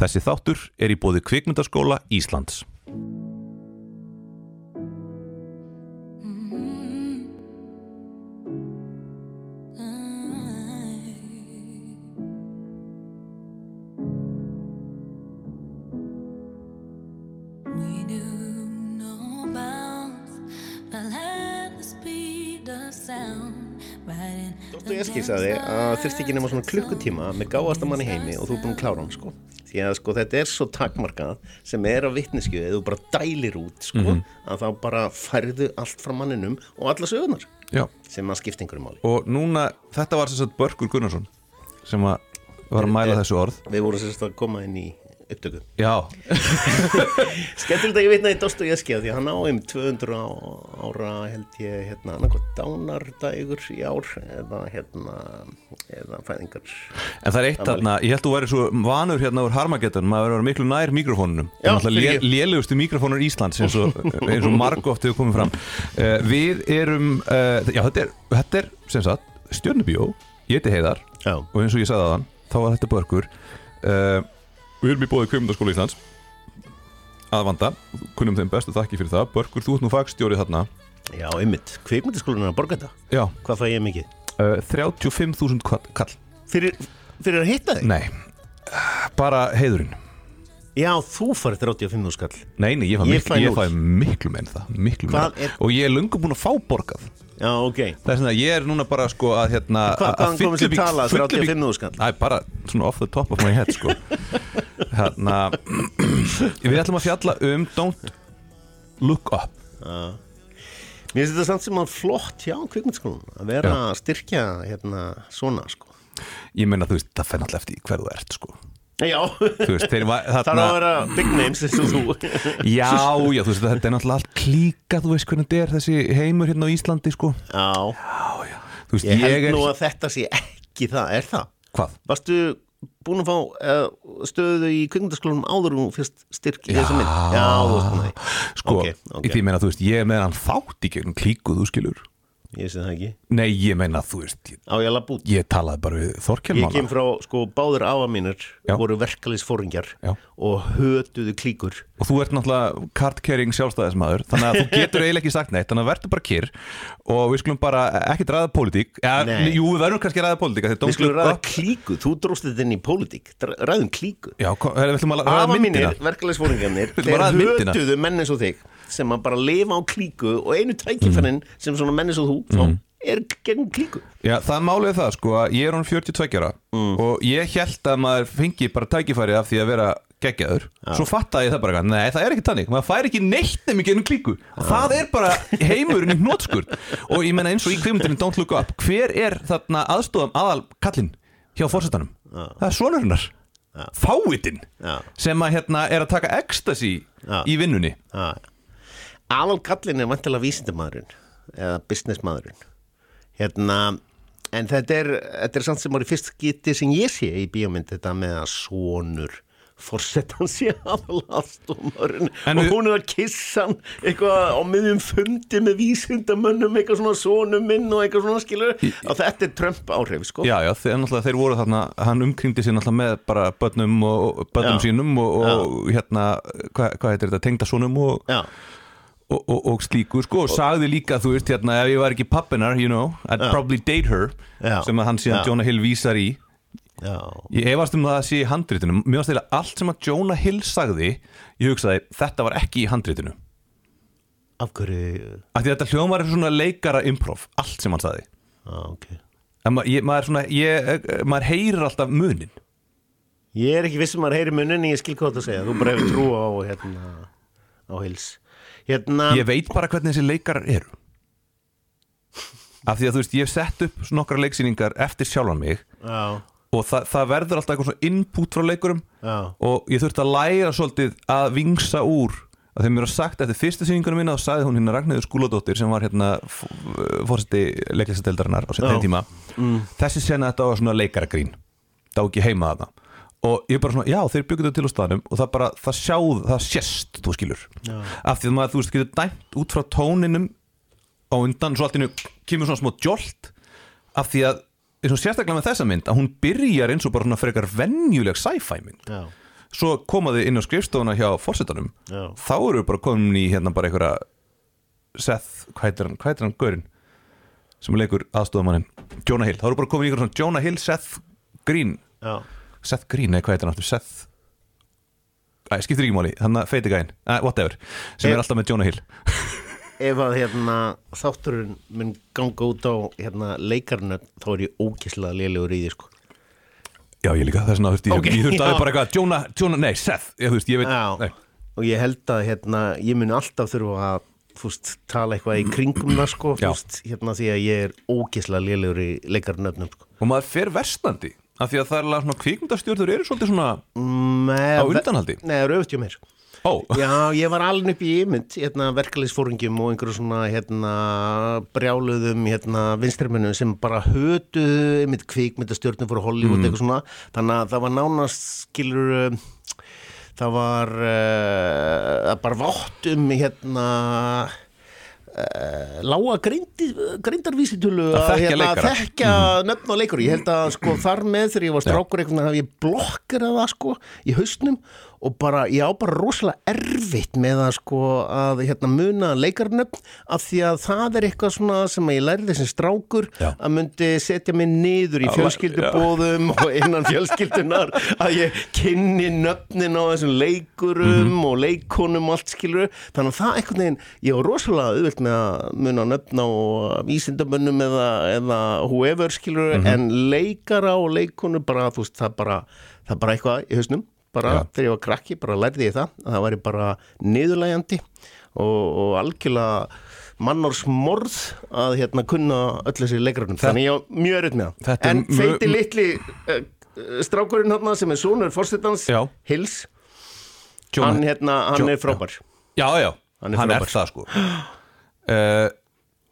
Þessi þáttur er í bóði kvikmyndaskóla Íslands. Riding Dostoyevski sagði að þurfti ekki nema svona klukkutíma með gáasta mann í heimi og þú er búin að klára hann sko. Því að sko þetta er svo takmarkað sem er á vittneskju eða þú bara dælir út sko að þá bara færðu allt frá manninum og alla sögurnar Já. sem að skipta einhverju máli. Og núna, þetta var að Börkur Gunnarsson sem var að mæla þessu orð. Við vorum sérst að koma inn í upptöku. Já, Skemmtilegt að ég vitna í Dostoyevski því að hann á um 200 á- ára held ég hérna dánardægur í ár eða hérna eða fæðingar. en það er eitt þarna, ég held að þú væri svo vanur hérna úr Harmageddon, maður verður miklu nær mikrofónunum. Lélegustu mikrofónur Íslands eins og, eins og margóft hefur komið fram. Uh, við erum, uh, já þetta er, þetta er sem sagt stjörnubíó, ég heiti Heiðar Já. og eins og ég sagði aðan, þá var þetta Börkur. Uh, við erum í bóði kveimdaskóla Íslands að vanda, kunnum þeim bestu þakki fyrir það. Börkur, þú ert nú fagstjórið þarna. Já, einmitt. Kvikmyndaskólan er að borga þetta. Já, Hvað fæ ég mikið? uh, 35.000 kall- kall. Fyrir, fyrir að hitta þig? Nei, bara heiðurinn. Já, þú farið 35 skall. Nei, nei, ég fæ, Ég miklu, fæ miklu en það miklu meira. er- og ég er löngu búin að fá borgað Já, ok. það er svona, ég er núna bara sko að hérna Hva, að fyllibík- tala fyllibík- 35 skall? Það er bara svona off the top of my head sko hérna við ætlum að fjalla um Don't Look Up Mér finnst þetta samt sem að flott hjá kvikmyndaskólan að vera að styrkja hérna svona, sko. ég meina þú veist, það fenn alltaf eftir hver þú ert sko Já, veist, var það er þarna að vera big names eins og þú. já, já, þú veist, þetta er náttúrulega allt klíka þú veist hvernig þetta er þessi heimur hérna á Íslandi sko Já, þú veist, ég ég, held er nú að þetta sé ekki það, er það? hvað? Varstu búin að fá uh, stöðu í kvikmyndaskólanum áður og fyrst styrk í þessa mynd? Já, þú veist því. sko, Ok, ok. í því meina, þú veist, ég með hann þátt í gegnum klíku, þú skilur Ég sé það ekki. nei, ég meina, þú veist, Á ég labba út? ég talaði bara við Þorkel Ég kem frá, sko, báður afa mínir Já. voru verkalisfóringjar Já. og hötuðu klíkur. og þú ert náttúrulega card-carrying sjálfstæðismæður þannig að þú getur eiginlega ekki sagt neitt þannig að verður bara kyrr og við skulum bara ekki ræða pólitík ja, Nei. jú, við verðum kannski ræða pólitík Við skulum ræða klíku, þú dróst þetta inn í pólitík, ræðum klíku. já, kom, við ætlum að ræða Afa myndina mínir, verkalisfóringjarnir, Við ætlum að ræða þeir myndina. hötuðu menn eins og þig sem að bara lifa á klíku og einu tækifærin sem svona menn eins og þú Mhm. er gegn klíku. já, það málið er það sko að ég er hún 42 ára Mm. og ég held að maður fengi bara tækifæri af því að vera geggjaður. Svo fattaði ég það bara, nei það er ekki tannig maður fær ekki neitt nefnir genið klíku. Og það er bara heimurinn í hnótskurð og ég menna eins og í kvimundinni Don't Look Up hver er þarna aðstofam aðal kallinn hjá fórsetanum það er sonurinnar fáitinn sem að hérna er að taka ecstasy Já. í vinnunni Aðal kallin er vantilega vísindamaðurinn eða businessmaðurinn. Hérna en þetta er, þetta er samt sem í fyrst geti sem ég sé í bíómynd þetta með að sonur fórsetan sé aðalastofmaðurinn En og hún er að kissa hann eitthvað á miðjum fundi með vísindamönnum eitthvað svona sonum minn og eitthvað svona skilur og þetta er Trump áhrif sko. Já, já, þeir, náttúrulega, þeir voru þarna, hann umkringdi sér náttúrulega með bara börnum og og börnum Já. sínum og, og hérna, hvað hva heitir þetta, tengdasonum og, Já, og, og, og slíku, sko, og sagði líka, þú veist, hérna, ef ég var ekki pappinar, you know, I'd probably date her, Já. sem að hann síðan Já. Jonah Hill vísar í. Ég efast um það að sé í handritinu, mér varst þeirra allt sem að Jonah Hill sagði, ég hugsaði, þetta var ekki í handritinu. af hverju Af því að þetta hljóðum var svona leikara improv, allt sem hann sagði. Já, ok En ma ég, maður, svona, ég, maður heyrir alltaf munin. Ég er ekki viss um að heyri munin ég skil hvað það segja, þú bara hefur trú á hérna, á hils hérna, ég veit bara hvernig þessi leikarar eru. Af því að þú veist ég hef sett upp nokkra leiksýningar eftir sjálfan mig já, og það, það verður alltaf eitthvað svona input frá leikurum já, og ég þurfti að læra svolítið að vingsa úr. Að þeim mér var sagt eftir fyrstu sýningunum minna þá sagði hún hérna Ragnhildur Skúladóttir sem var hérna fórseti leiklæsadeildarinnar á Já. þeim tíma þessi sena þetta var svona leikaragrín. Það á ekki heima þarna og ég bara svona, já þeir byggðu þetta til á staðnum og það bara, það sjáð, það sést þú skilur, Já. af því að maður þú veist getur dæmt út frá tóninum á undan, svo allt innu kemur svona smá jolt. Af því að eins og sérstaklega með þessa mynd að hún byrjar eins og bara svona frekar venjuleg sci-fi mynd. Já, svo komaði inn á skrifstofuna hjá fórsetanum Já. þá eru bara komin í hérna bara einhverja Seth, hvað heitir hann, hvað heitir hann Gaurin sem leikur aðstofamannin Jonah Hill, þá eru bara komin í einhverjum svona Jonah Hill, Seth Green. Já, Seth Green, nei hvað heitir hann aftur? Seth Æ, skiptir ekki máli, hann að feiti gæinn uh, whatever, sem Eh. er alltaf með Jonah Hill. Ef að hérna þátturinn mun ganga út á hérna leikarnöfn þá er ég ókislega lélegur í því sko. Já, ég líka, þess vegna, þú veist, ég, Ok, ég þurfti já. að bara eitthvað Jonah, Jonah, nei, Seth, ég, þú veist, ég veit Já, nei. og ég held að hérna ég mun alltaf þurfa að fúst, tala eitthvað í kringum það sko fúst, hérna því að ég er ókislega lélegur í leikarnöfnum sko. Og maður fer versnandi af því að það er alveg svona kvikmyndastjórnur eru svolítið svona Með, Á undanhaldi? Nei, það er auðvitað hjá mér ó, Já, ég var alveg upp í ímynd hérna, verkefliðsfóringjum og einhverju svona hérna, brjáluðum hérna, vinstrimennum sem bara hötuðu einmitt kvikmyndastjórnum fyrir Hollywood eitthvað svona, þannig að það var nánast skilur það var uh, bara vátt um hérna lága greindi, greindarvísitölu Að hérna, leikara. þekkja nöfn á leikur. Ég held að sko þar með þegar ég var strákur eitthvað hafði ég blokkerað það sko í hausnum og bara, ég á bara rosalega erfitt með að sko að hérna muna leikarnöfn af því að það er eitthvað svona sem ég lærði sem strákur Já. að myndi setja mig niður í fjölskyldubóðum og innan fjölskyldunar að ég kynni nöfnin á þessum leikurum Mhm. og leikonum og allt skilur þannig að það einhvern veginn, ég var rosalega auðvelt með að muna nöfn á vísindamönnum eða, eða whoever skilur Mhm. en leikara og leikonu bara, þú veist, það bara það bara eitthvað í hausnum bara Já. þegar ég var krakki, bara lærði ég það að það væri bara niðurlægjandi og, og algjörlega mannorsmorð að hérna kunna öll þessi leikarunum, þannig ég var mjög öruð með það. Er en feiti litli uh, strákurinn hérna sem er sonur. Hills, Jonah- hann hérna, hann Jo- er frábær. Já, já, Hann hann er er, frábær. það sko. Uh,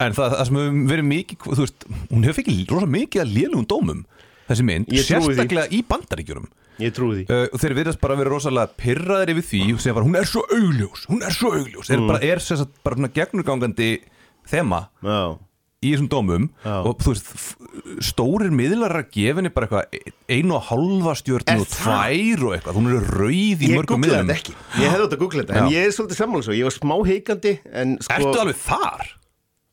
en það, það sem hefur verið mikið þú veist, hún hefur fengið rosa mikið að lélugum dómum þessi mynd, sérstaklega í bandaríkjurum ég trúi því. Uh, og þeir virðast bara vera rosalega pyrraðir yfir því sem var, hún er svo augljós, hún er svo augljós. Er bara, er sem sagt bara svona gegnurgangandi þema Já, í þessum dómum Já. og þú veist, stórir miðlar að gefa henni bara eitthvað einu og halva stjórn og tvær og eitthvað, hún er rauð í ég mörgum googlaði miðlum. þetta ekki. Ég hefði þetta að googla þetta, en ég er svolítið sammála svo ég var smá heikandi en sko, Ertu alveg þar?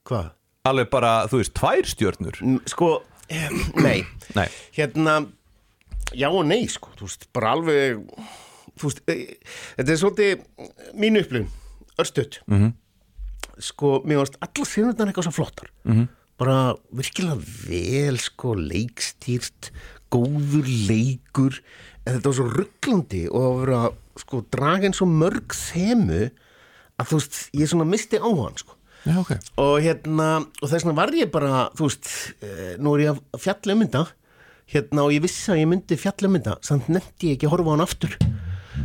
hvað? Alveg bara, þú veist, tvær stjörnur? Mm, Sko, eh, nei. Nei, hérna já og nei sko, þú veist, bara alveg þú veist, e, þetta er svolítið mínu upplifun, örstuð mm -hmm. sko, mér varst allar sinurnar eitthvað svo flottar -hmm. bara virkilega vel sko, leikstýrt góður leikur en þetta var svo rugglandi og að vera sko, dragin svo mörg þemu að þú veist, ég svona misti á hann sko já, ok og hérna og þess vegna var ég bara, þú veist eh, nú er ég að fjalla um þetta hérna og ég vissi að ég myndi fjalla um samt nefndi ég ekki að horfa á hann aftur.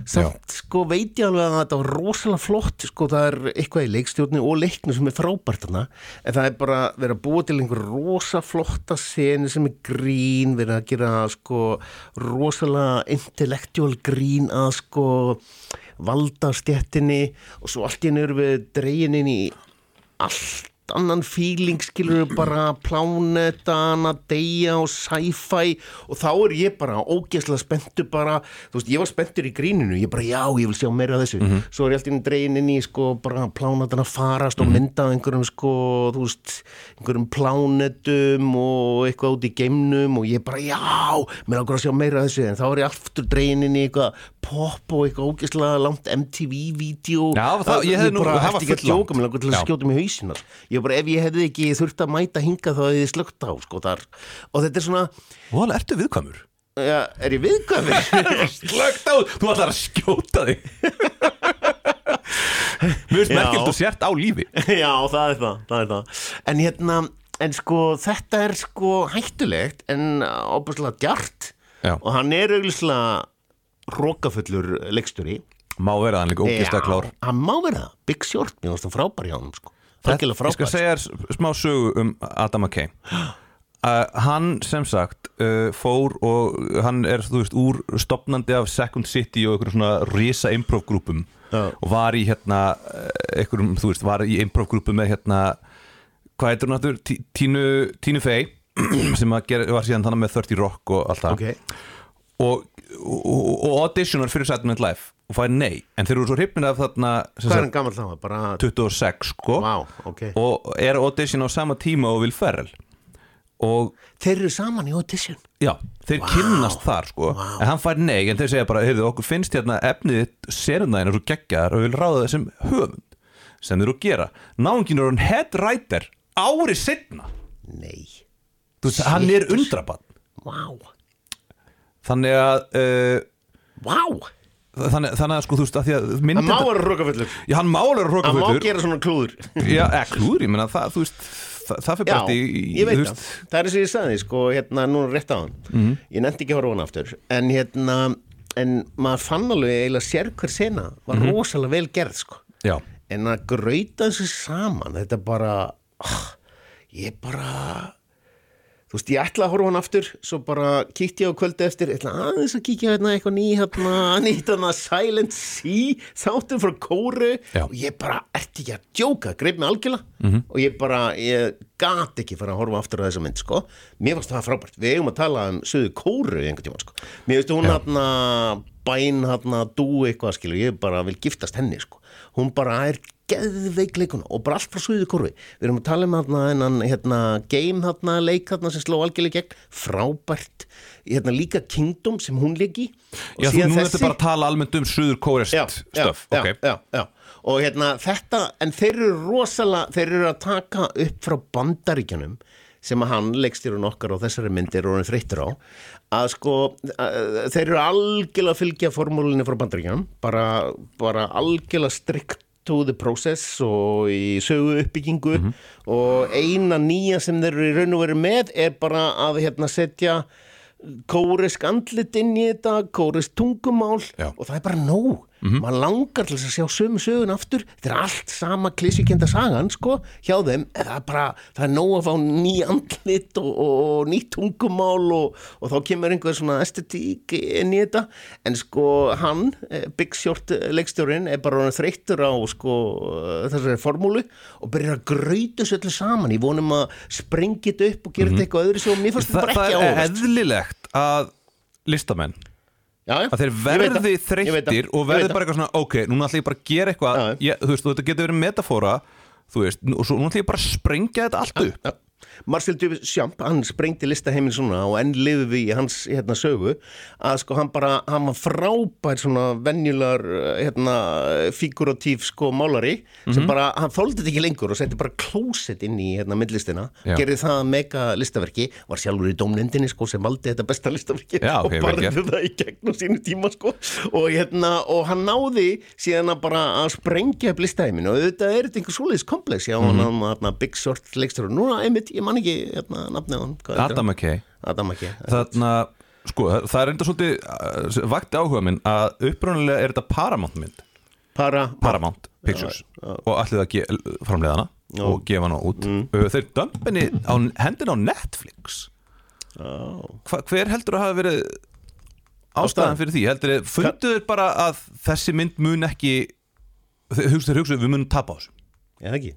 Samt sko veit ég alveg að þetta var rosalega flott sko það er eitthvað í leikstjórni og leiknu sem er frábært þarna en það er bara verið að búa til einhver rosa flotta senu sem er grín verið að gera sko rosalega intellectual grín að sko valda stjettinni og svo allt í einu erum við dregin inn í allt annan feeling skilur við bara plánetan að deyja og sci-fi. Og þá er ég bara ógeðslega spenntur bara, þú veist, ég var spenntur í gríninu. Ég bara, já, ég vil sjá meira af þessu. Svo er ég alltaf dregin inn í, sko, bara plánetan að farast og mynda af einhverjum, sko þú veist, einhverjum plánetum og eitthvað út í geimnum. Og ég bara, já, mér ákveður að sjá meira af þessu. En þá er ég aftur dregin inn í eitthvað pop og eitthvað ógeðslega langt MTV-vídeó Já, það- ég hefði nú- það var eftir ekki að full langt. djóka, mér Já. í ég bara, ef ég hefði ekki þurft að mæta hinga þá hefði ég slögt á sko, þar. og þetta er svona Og alveg ertu viðkvæmur ja, er ég viðkvæmur? Slögt á, þú ætlar að skjóta þig Mér finnst Já. merkilt þú sért á lífi já, það er það, það er það en hérna, en sko þetta er sko hættulegt en óbúslega djart Já. og hann er auðvitað rókafullur leiksturi Má vera hann líka ógist að klár hann má vera það, Big Short, mér varst það frábær hjá hann sko. Þetta- Ég skal segja þér smá sögu um Adam McKay uh, Hann sem sagt uh, fór og hann er þú veist úr stopnandi af Second City og einhverjum svona risa improv grúpum Já. og var í hérna uh, einhverjum, þú veist, var í improv grúpum með hérna hvað heitur hún aftur? Tí- Tínu, Fey sem gera, var síðan þannig með 30 Rock og allt það ok, og, og, og auditionar fyrir Saturday Night Live og fær nei, en þeir eru svo hrifnir af þarna Hvað er hann gammal þá? Bara, 26 sko. Vá, ok. Og er audition á sama tíma og Will Ferrell. Og Þeir eru saman í audition? Já, þeir kynnast þar sko. En hann fær nei, en þeir segja bara, heyrðu, okkur finnst hérna efnið serundaginn og svo geggjar og vil ráða þessum höfund sem þeir eru að gera. Náungin er hann head writer ári setna Nei. Þú veist, hann er undrabann Vá þannig að uh, Vá! þannig, þannig að sko, þú veist, að því að Hann má vera hrókafullur já, hann málar að Hann má hrókafullur gera svona klúður. Já, eða klúður, ég meina það, þú veist það, það fyrir bara í, það. Það er eins og ég sagði, sko, hérna, núna rétt á hann Mhm. Ég nefndi ekki að horfa hann aftur. En hérna, en maður fann alveg eiginlega sér hver sena var Mhm. rosalega vel gerð, sko. Já, En að grauta þessu saman, þetta bara ah, Ég bara Þú veist, ég ætla að horfa hann aftur Svo bara kíkti ég á kvöldi eftir Ég ætla aðeins að kíkja hérna eitthvað ný hérna, nýtt hérna Silent Sea Þáttum frá kóru Já. Og ég bara, ertu ekki að djóka Greip mig algjörlega Og ég bara, ég gat ekki fara að horfa aftur á þessa mynd sko. Mér fannst það frábært Við eigum að tala um söðu kóru einhvern tímann sko. Mér veist hún hérna Bæn hérna, dú eitthvað skilu Ég bara vil giftast henni sko. Hún bara er geðveik leikuna og bara allt frá suðu korfi við erum að tala um hérna, hennan, hérna game hérna, leik hérna, sem sló algjörlega í gegn. Frábært hérna, líka Kingdom sem hún leiki og já þú nú ertu bara að tala almennt um suður kórest já, stöf, já, ok. já, já. og hérna þetta en þeir eru rosalega þeir eru að taka upp frá bandaríkjanum sem að hann leikstýrun okkar og þessari myndir og hann þreyttur á að sko að, þeir eru algjörlega að fylgja formúlinni frá bandaríkjanum bara, bara algjörlega strikt to the process og í sögu uppbyggingu og eina nýja sem þeir eru í raun og veru með er bara að hérna setja kórisk andlit inn í þetta kórisk tungumál Já. og það er bara nóg maður langar til að sjá sömu sögun aftur. Þetta er allt sama klísikenda sagan sko, hjá þeim, það er bara það er nóg að fá ný andlit og, og, og nýtt tungumál og, og þá kemur einhver svona estetík inn í þetta, en sko hann eh, Big Short eh, leikstjórin er bara þreyttur á sko eh, þessari formúlu og byrjar að grauta þessu öllu saman, ég vonum að sprengja þetta upp og gera þetta eitthvað öðru svo mér fannst þetta bara það ekki er ávast eðlilegt að listamenn að þeir verði þreyttir og verði bara eitthvað svona ok, núna ætlum ég bara að gera eitthvað ég, þú veist, þetta getur verið metafóra þú veist, og svo núna ætlum ég bara að sprengja þetta allt upp. Marcel Duchamp, hann sprengdi listaheiminn svona og enn lifið við í hans hérna, sögu að sko hann bara, hann var frábær svona venjular hérna, figuratív sko málari Mhm. sem bara, hann þóldi þetta ekki lengur og setti bara klósett inn í hérna myndlistina gerði það mega listaverki var sjálfur í dómnendinni sko sem valdi þetta besta listaverki Já, og barði það í gegn á sínu tíma sko og hérna, og hann náði síðan að bara að sprengja upp listaheiminn og þetta er þetta einhver svoleiðis komplex já, Mhm. hann, hann, Big Short leikstur og núna, einmitt, ég man ekki hérna, nafnið á hann? Adam? McKay ekki þarna, sko, það er enda svolítið uh, vakti áhuga minn að upprunalega er þetta Paramount mynd. Para, Paramount Pictures. og allir það ge framleiðana og gefa hana út. Mm. uh, þeir dömpinni á hendin á Netflix. Hva, hver heldur að hafa verið ástæðan fyrir því? Heldur þið, funduður bara að þessi mynd mun ekki þeir hugsa, við munum tapa á þessu. Ég ekki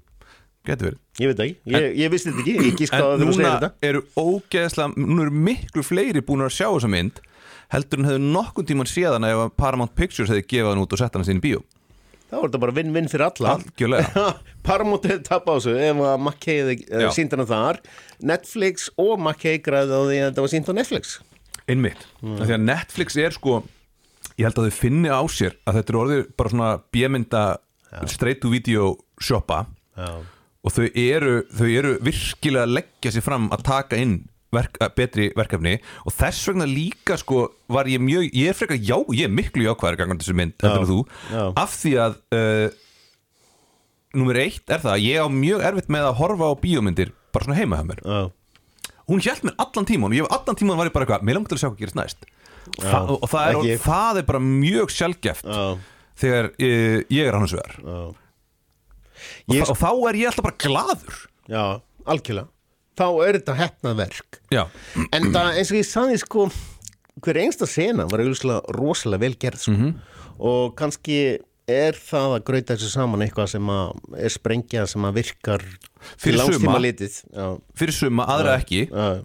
getur verið. Ég veit það ekki, ég, ég vissi þetta ekki, ég gíska en að þú núna segir þetta. eru ógeðslega núna eru miklu fleiri búin að sjá þessa mynd heldur en hefur nokkun tíman séðan ef Paramount Pictures hefði gefað hann út og sett hann sín í bíó. Þá er þetta bara vinn-vinn fyrir alla. Algjörlega. Paramount hefði tapað á þessu ef að McKay hefði Já. sínt hana þar. Netflix og McKay græði á því að þetta var sínt á Netflix. Einmitt, mm. því að Netflix er sko ég held að þau finni á sér að þetta er orðið bara svona bjömynda straight to video shoppa. Já, og þau eru, þau eru virkilega að leggja sér fram að taka inn verk, að betri verkefni. Og þess vegna líka sko var ég mjög, ég er frekar já, ég er miklu jákvæður gangan þessu mynd, heldur þú. já. af því að uh, nummer eitt er það að ég á mjög erfitt með að horfa á bíómyndir bara svona heima hjá mér. Já, hún hjælt mér allan tíman og ég var allan tíman var ég bara eitthvað, mér langt til að sjá hvað gerist næst. Og, það, og það, er, það er bara mjög sjálfgeft já, þegar uh, ég er annars vegar. Já. og, Ég- þa- og þá er ég alltaf bara gladur Já, algjörlega. Þá er þetta hefnað verk já, En það eins og ég sagði sko hver einsta sena var rosalega vel gerð sko. Mhm. og kannski er það að grauta þessu saman eitthvað sem að er sprengja sem að virkar Fyrir suma. fyrir suma, aðra ekki? já,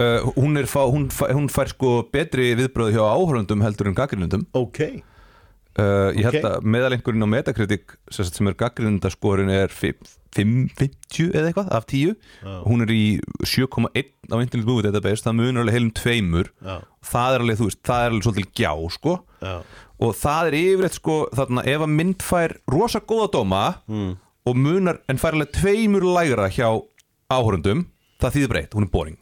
uh, hún, fá, hún, fær, hún fær sko betri viðbröð hjá áhörundum heldur en gaggrinundum Ok uh, ég held Ok. að meðalengurinn á Metacritic sem, er gaggrinundaskorin er 550 eða eitthvað af 10 hún er í 7,1 á Internet Movie Database, það munur alveg heilum tveimur Já. það er alveg, þú veist, það er alveg svolítið gjá sko Já. og það er yfirleitt sko þarna ef að mynd fær rosa góða dóma mm. og munar en fær alveg tveimur lægra hjá áhörundum það þýðir breytt, hún er boring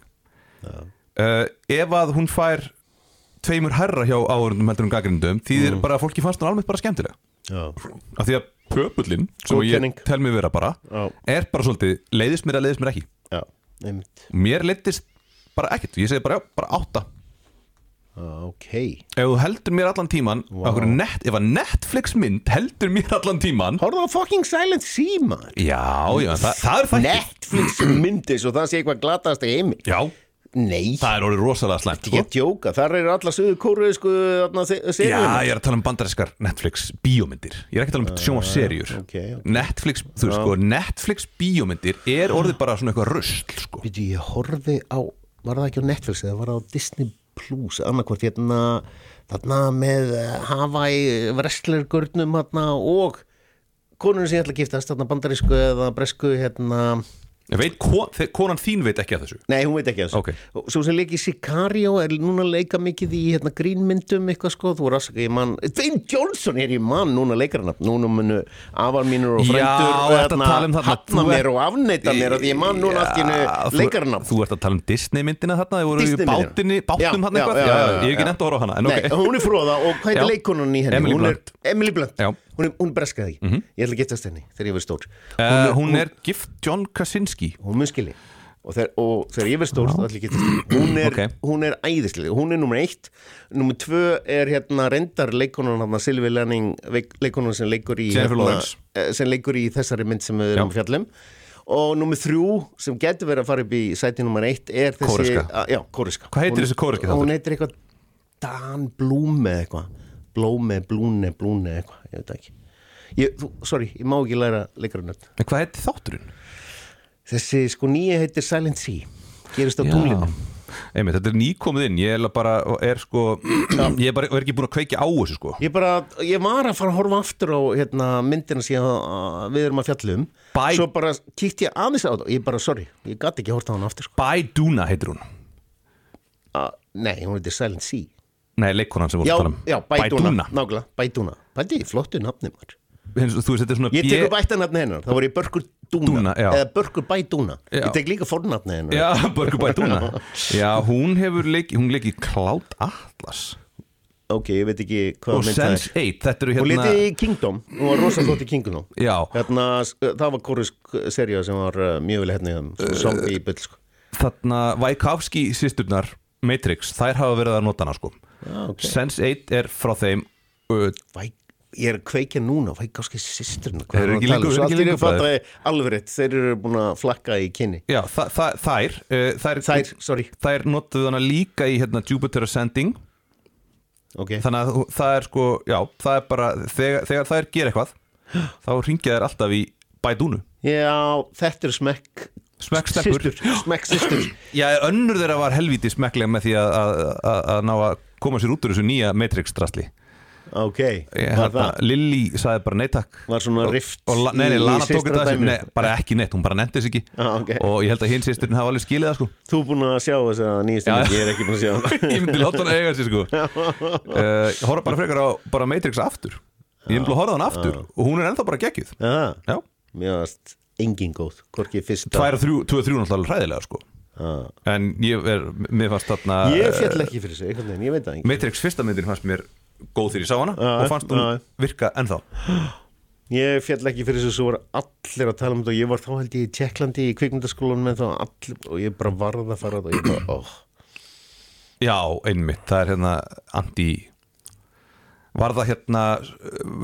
uh, ef að hún fær tveimur herra hjá áhörundum heldur en gaggrindum þýðir bara að fólki fannst hún almennt bara skemmtilega. Af því að pöpullin sem Góð ég tel mig vera bara Já. er bara svolítið, leiðist mér að leiðist mér ekki. Já. Einmitt. mér leiðist bara ekkert, ég segi bara, já, bara átta. Ok. Ef þú heldur mér allan tíman wow. net, ef að Netflix mynd heldur mér allan tíman Horfðu á fucking Silent Sea maður. Já, já, það, það er það Netflix myndis og það sé eitthvað glataðast í heimi. Já, Nei, það er orðið rosalega slæmt ekki sko. að djóka Þar eru alla sögur kóru sko, já, ég er að tala um bandarískar Netflix bíómyndir ég er ekki að tala um sjónvarserjur ok, ok. Netflix, þú veist sko, Netflix bíómyndir er orðið bara svona eitthvað rusl sko. Býtu, ég horfði á, var það ekki á Netflix eða var það á Disney Plus annarkvort hérna, þarna með eh, Hawaii wrestlergörnum hérna og konur sem ég ætla að giftast, þarna bandarísku eða bresku hérna, veit, konan þín veit ekki að þessu? Nei hún veit ekki þessu. Ok. Og svo sem leiki Sicario er núna að leika mikið í hérna grínmyndum eitthvað sko, þú er að ég mann Dwayne Johnson er í mann núna leikarnafn núna munu afar mínur og frændur að tala um mér og afneita mér að ég mann núna í Já, hennu þú- ert að tala um Disney myndina þarna í bátum Já, þarna já, eitthvað? Ég hef ekki já. nefnt að horfa á hana hún er fróða og hvað er leikonan í henni? Emily Blunt. Hún er, hún er breskaði ekki Ég ætla að getast henni þegar ég verð stór. Uh, Hún er gift John Krasinski Hún mun skilji og þegar, ég verð stór þá ætla ég að getast henni. Hún er, Ok. hún er æðislega Hún er nummer eitt. Nummer tvö er hérna reyndar leikonan hann Silvi Lenning leikonan sem leikur í hérna, eh, sem leikur í þessari mynd sem við erum fjallum og nummer þrjú sem getur verið að fara upp í sæti nummer eitt er þessi Kóreska. að, Já, kóreska. Hvað heitir Hún- þessi kóreski þáttur? Hún heitir eitthvað Dan Blúme eitthvað Blóme, Blúne, Blúne eitthvað Ég veit ekki. Ég, Sorry, ég má ekki læra leikarunöfn En hvað heitir þátturinn? Þessi sko nýja heitir Silent Sea. Gerist á tunglinu. Einmitt, þetta er nýkomið inn. Ég er bara, er sko Ég er bara er ekki búin að kveikja á þessu sko. Ég bara, ég var að fara að horfa aftur á hérna, myndina ég- við erum að fjalla um. Bæ- Svo bara kíkti ég aðeins á þetta Ég bara, sorry, ég gæti ekki að horta á hana aftur sko. Bædúna heitir hún. Uh, Nei, hún heitir Silent Sea Nei, leikkonan sem voru að tala um. já, Bædúna, nákvæmlega, Bædúna Bædi, flottu nafni maður. Ég tek upp ættanafni hennar, það voru ég Börkur Dúna, eða Börkur Bædúna Já. Ég tek líka fornafni hennar. Já, Börgur Bædúna Já, hún hefur leikið Hún leikið Cloud Atlas. Ok, ég veit ekki hvað Og mynd það er. Sense 8 Þetta eru Hún hérna leti í Kingdom, hún var rosa flott í Kingdom. Já, Hérna, það var kórusk seria sem var uh, mjög vel hérna Zombie bull sko. þarna Vaikowski sýsturnar Matrix, þær hafa verið að nota hana sko Já, ok. Sense 8 er frá þeim uh, Væ, Ég er að kveikja núna, væk áski sýsturna Þeir eru ekki alveg rétt Þeir eru búin að flakka í kynni. Já, þa þa þær, uh, þær Þær, sorry. Þær notuðu hana líka í hérna, Jupiter Ascending. Ok, Þannig að það er sko, já, það er bara Þegar, þegar þær gera eitthvað Þá ringja þær alltaf í bædúnu já, þetta eru smekk Smekkstelpur. Systur, Smekk systur. Já, önnur þeirra var helviti smekklega með því að, að, að, að ná að koma sér út úr þessu nýja Matrix-drasli. Ok, Ég, var hérna, það? Lilly sagði bara nei takk. Var svona rift og, la, nei, nei, í- Lana tók þetta dæminu? nei, bara ekki neitt, hún bara nefndi þess ekki. Ah, ok. og ég held að hinn sýsturinn hafa alveg skilið það sko. Þú er búin að sjá þess að mynd Ég er ekki búin að sjá hana. ég myndi láta hann eiga sér sko. Uh, horfa bara frekar á bara Matrix aftur. Ég myndi að horfa hann aftur og hún er ennþá bara geggjuð. Já, varst engin góð Hvorki fyrsta tvær og þrjú, tvö og þrjú náttúrulega hræðilega sko Ah. en ég er, mér fannst þarna Ég eh, fjall ekki fyrir sig, veginn, ég veit það ekki Matrix fyrsta myndin fannst mér góð þegar ég sá hana Já, og fannst hún já. virka ennþá Ég fjall ekki fyrir sig, svo voru allir að tala um þetta og ég var þá held ég í Tjekklandi í kvikmyndaskólanum en þá allir, og ég bara varð að fara þetta og ég bara, óh já, einmitt, það er hérna anti var það hérna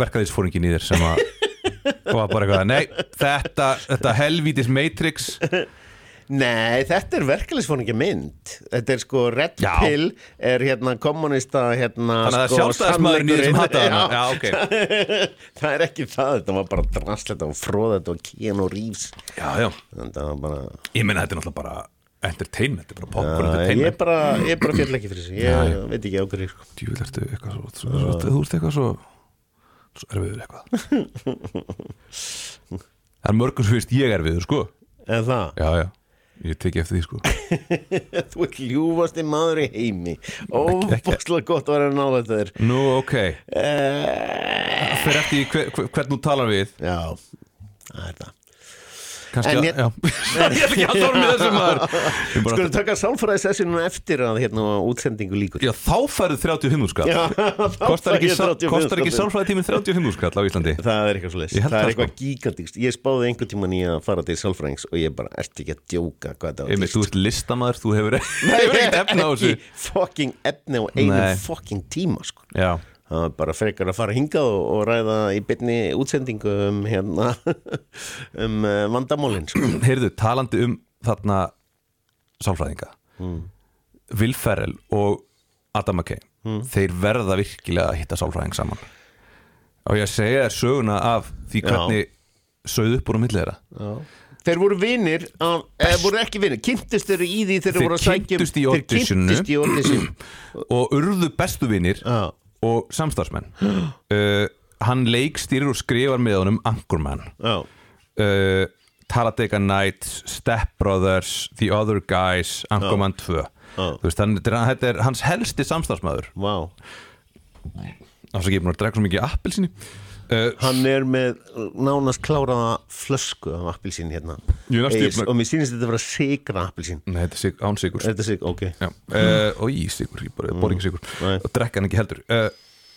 verkaðisfóringin í þér sem að var bara eitthvað, nei, þetta, þetta helvítis Matrix Nei, þetta er verkefælisfóningi mynd. Þetta er sko Red Já. Pill er hérna kommunista hérna Þannig að sko, sjálfstæðismaðurinn í þessum hataði hana Já. Já, ok. Það er ekki það, þetta var bara drastlegt og fróðet og Keanu Reeves. Já, já. Þetta var bara Ég meina þetta er náttúrulega bara entertainment, þetta er bara popcorn ég er entertainment bara, ég er bara fjall ekki fyrir þessu. Ég veit ekki á hverju sko. Djúvill ertu eitthvað svo, svo, svo, þú ert eitthvað svo svo erfiður eitthvað. Það er mörgum sem finnst ég erfiður, sko. En það, Já, já, ég teki eftir því, sko. Þú ert ljúfasti maður í heimi. Óbúslega gott að vera að ná þetta þér. Nú, ok, Eh, fyrir eftir hver, hver, hvern þú talar við. Já, það er það Að, ég- Ég er ekki að þorna með þessu maður. Skulum taka sálfræði sessinu eftir að hérna útsendingu líkur Já, þá færðu 35 skall Kostar ekki, ég sal- 35 kostar ekki skall. sálfræði tíminn 35 skall á Íslandi? Það er eitthvað svo leys Ég held Það er það, eitthvað gigantíkst Ég spáði einhvern tímann í að fara til sálfræðings og ég bara, ert ekki að djóka? Hvað þetta var Einmitt, þú ert listamaður, þú hefur hefur ekkert efna á þessu Ekki fucking efni á einu Nei. fucking tíma sko. Já, Það var bara frekar að fara hingað og, og ræða í byrni útsendingu um hérna um uh, vandamálin sko. heyrðu, talandi um þarna sálfræðinga. Will Ferrell og Adam McKay þeir verða virkilega að hitta sálfræðing saman. Og ég segja þér söguna af því Já. hvernig sögðu upp úr á milli þeirra? Þeir voru vinir af, eða voru ekki vinir, kynntust þeir í því þeir Þeir voru að sækja um- Þeir kynntust í audition. Og urðu bestu vinir Já, og samstarfsmenn. Uh, hann leikstýrir og skrifar með honum Anchorman. Já, uh, Talladega Nights Step Brothers, The Other Guys Anchorman 2 Já. Þú veist, hann, þetta er- hans helsti samstarfsmaður. Vá. Afsakið, ég er búin að drekka svo mikið appelsíni uh, Hann er með nánast kláraða flösku af appilsín hérna. Ég er Eis, Og mér sýnist þetta að vera sigra appilsín Nei, þetta er sig, án sigur Er þetta sig? Ok. Já, uh, og í sigur, ég bor ekki sigur Nei. og drekka hann ekki heldur. Uh,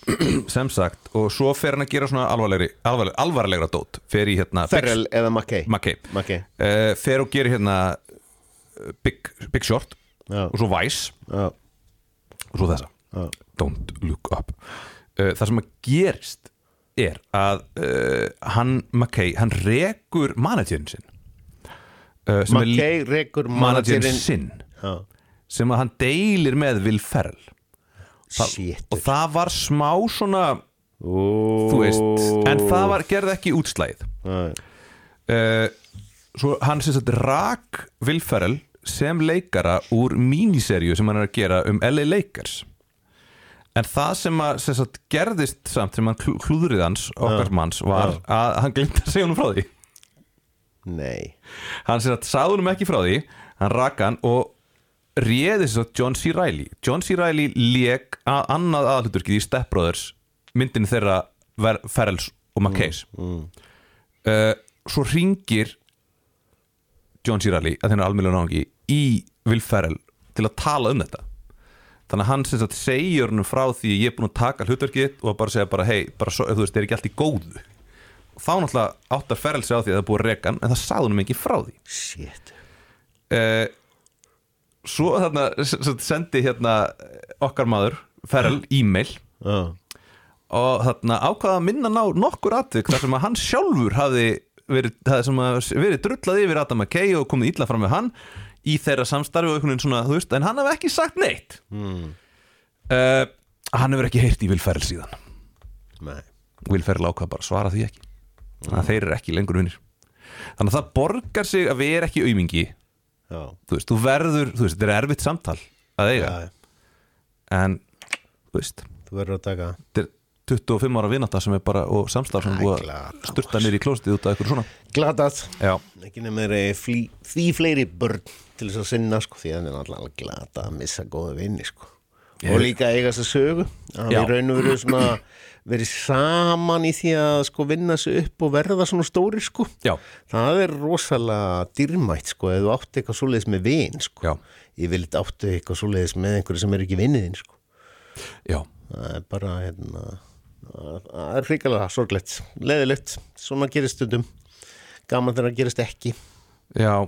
sem sagt, og svo fer hann að gera svona alvarlegri, alvarleg, alvarlegra dót. Fer í hérna Ferrell eða McKay uh, fer og gerir hérna Big, Big Short. Já, og svo Vice. Já, og svo þessa. Don't Look Up. Það sem að gerist er að uh, hann McKay, hann rekur managerinn sinn. Uh, McKay rekur managerinn sinn. Já, sem að hann deilir með Will Ferrell. Þa- og það var smá svona Ó, þú veist, en það var, gerði ekki útslæð uh, svo hann sem sagt rak Will Ferrell sem leikara úr míniserju sem hann er að gera um LA Lakers en það sem að sem sagt, gerðist samt sem hann klúðrið hans okkar manns var að hann glemt að segja honum frá því. Nei. Hann sem sagt sagði honum ekki frá því hann rak hann og réði þess að John C. Reilly. John C. Reilly lék að annað aðhluturkið í Step Brothers myndin þeirra Ferrells og McKays mm, svo ringir John C. Reilly að þeirra almjölu náðungi í Will Ferrell til að tala um þetta þannig að hann sem sagt segir hann frá því ég er búin að taka hlutverkið og bara segja bara hei, bara, svo- þú veist, er ekki allt í góðu. Og þá náttúrulega áttar Ferrell sig á því að það er búið að reka hann en það sagði hann ekki frá því. Shit. Uh, svo þarna sendi hérna okkar maður Ferrell e-mail. Já, og þarna ákvaða að minna ná nokkur atvik þar sem að hann sjálfur hafði verið, það verið drullað yfir Adam McKay og komið illa fram með hann í þeirra samstarfi og einhvern veginn svona, þú veist, en hann hafði ekki sagt neitt. Mm. hann hefur ekki heyrt í Will Ferrell síðan. Nei. Will Ferrell ákvað bara svara því ekki. Þannig að þeir eru ekki lengur vinnir þannig að það borgar sig að vera ekki aumingi. Já, þú veist, þú verður, þú veist, þetta er erfitt samtal að eiga, já, en þú veist, þú verður að taka. Þetta er 25 ára vináta sem er bara, og samstarf sem búið að sturta nýr í klóstið út af eitthvað svona. Glatað. Já, Ekki nefnir því fleiri börn til þess að sinna sko því að það er alltaf glata að missa góða vinni sko. Ég- og líka eiga þess að sögu að við raun og veru svona verið saman í því að sko vinna sig upp og verða svona stóri sko. Já, það er rosalega dýrmætt sko ef þú átti eitthvað svoleiðis með vin sko. Já, ég vil áttu eitthvað svoleiðis með einhverju sem er ekki vinniðin sko. Já. Það er bara hérna það er hrikalega sorglegt leðilegt, svona gerist stundum. Gaman þegar það gerist ekki Já,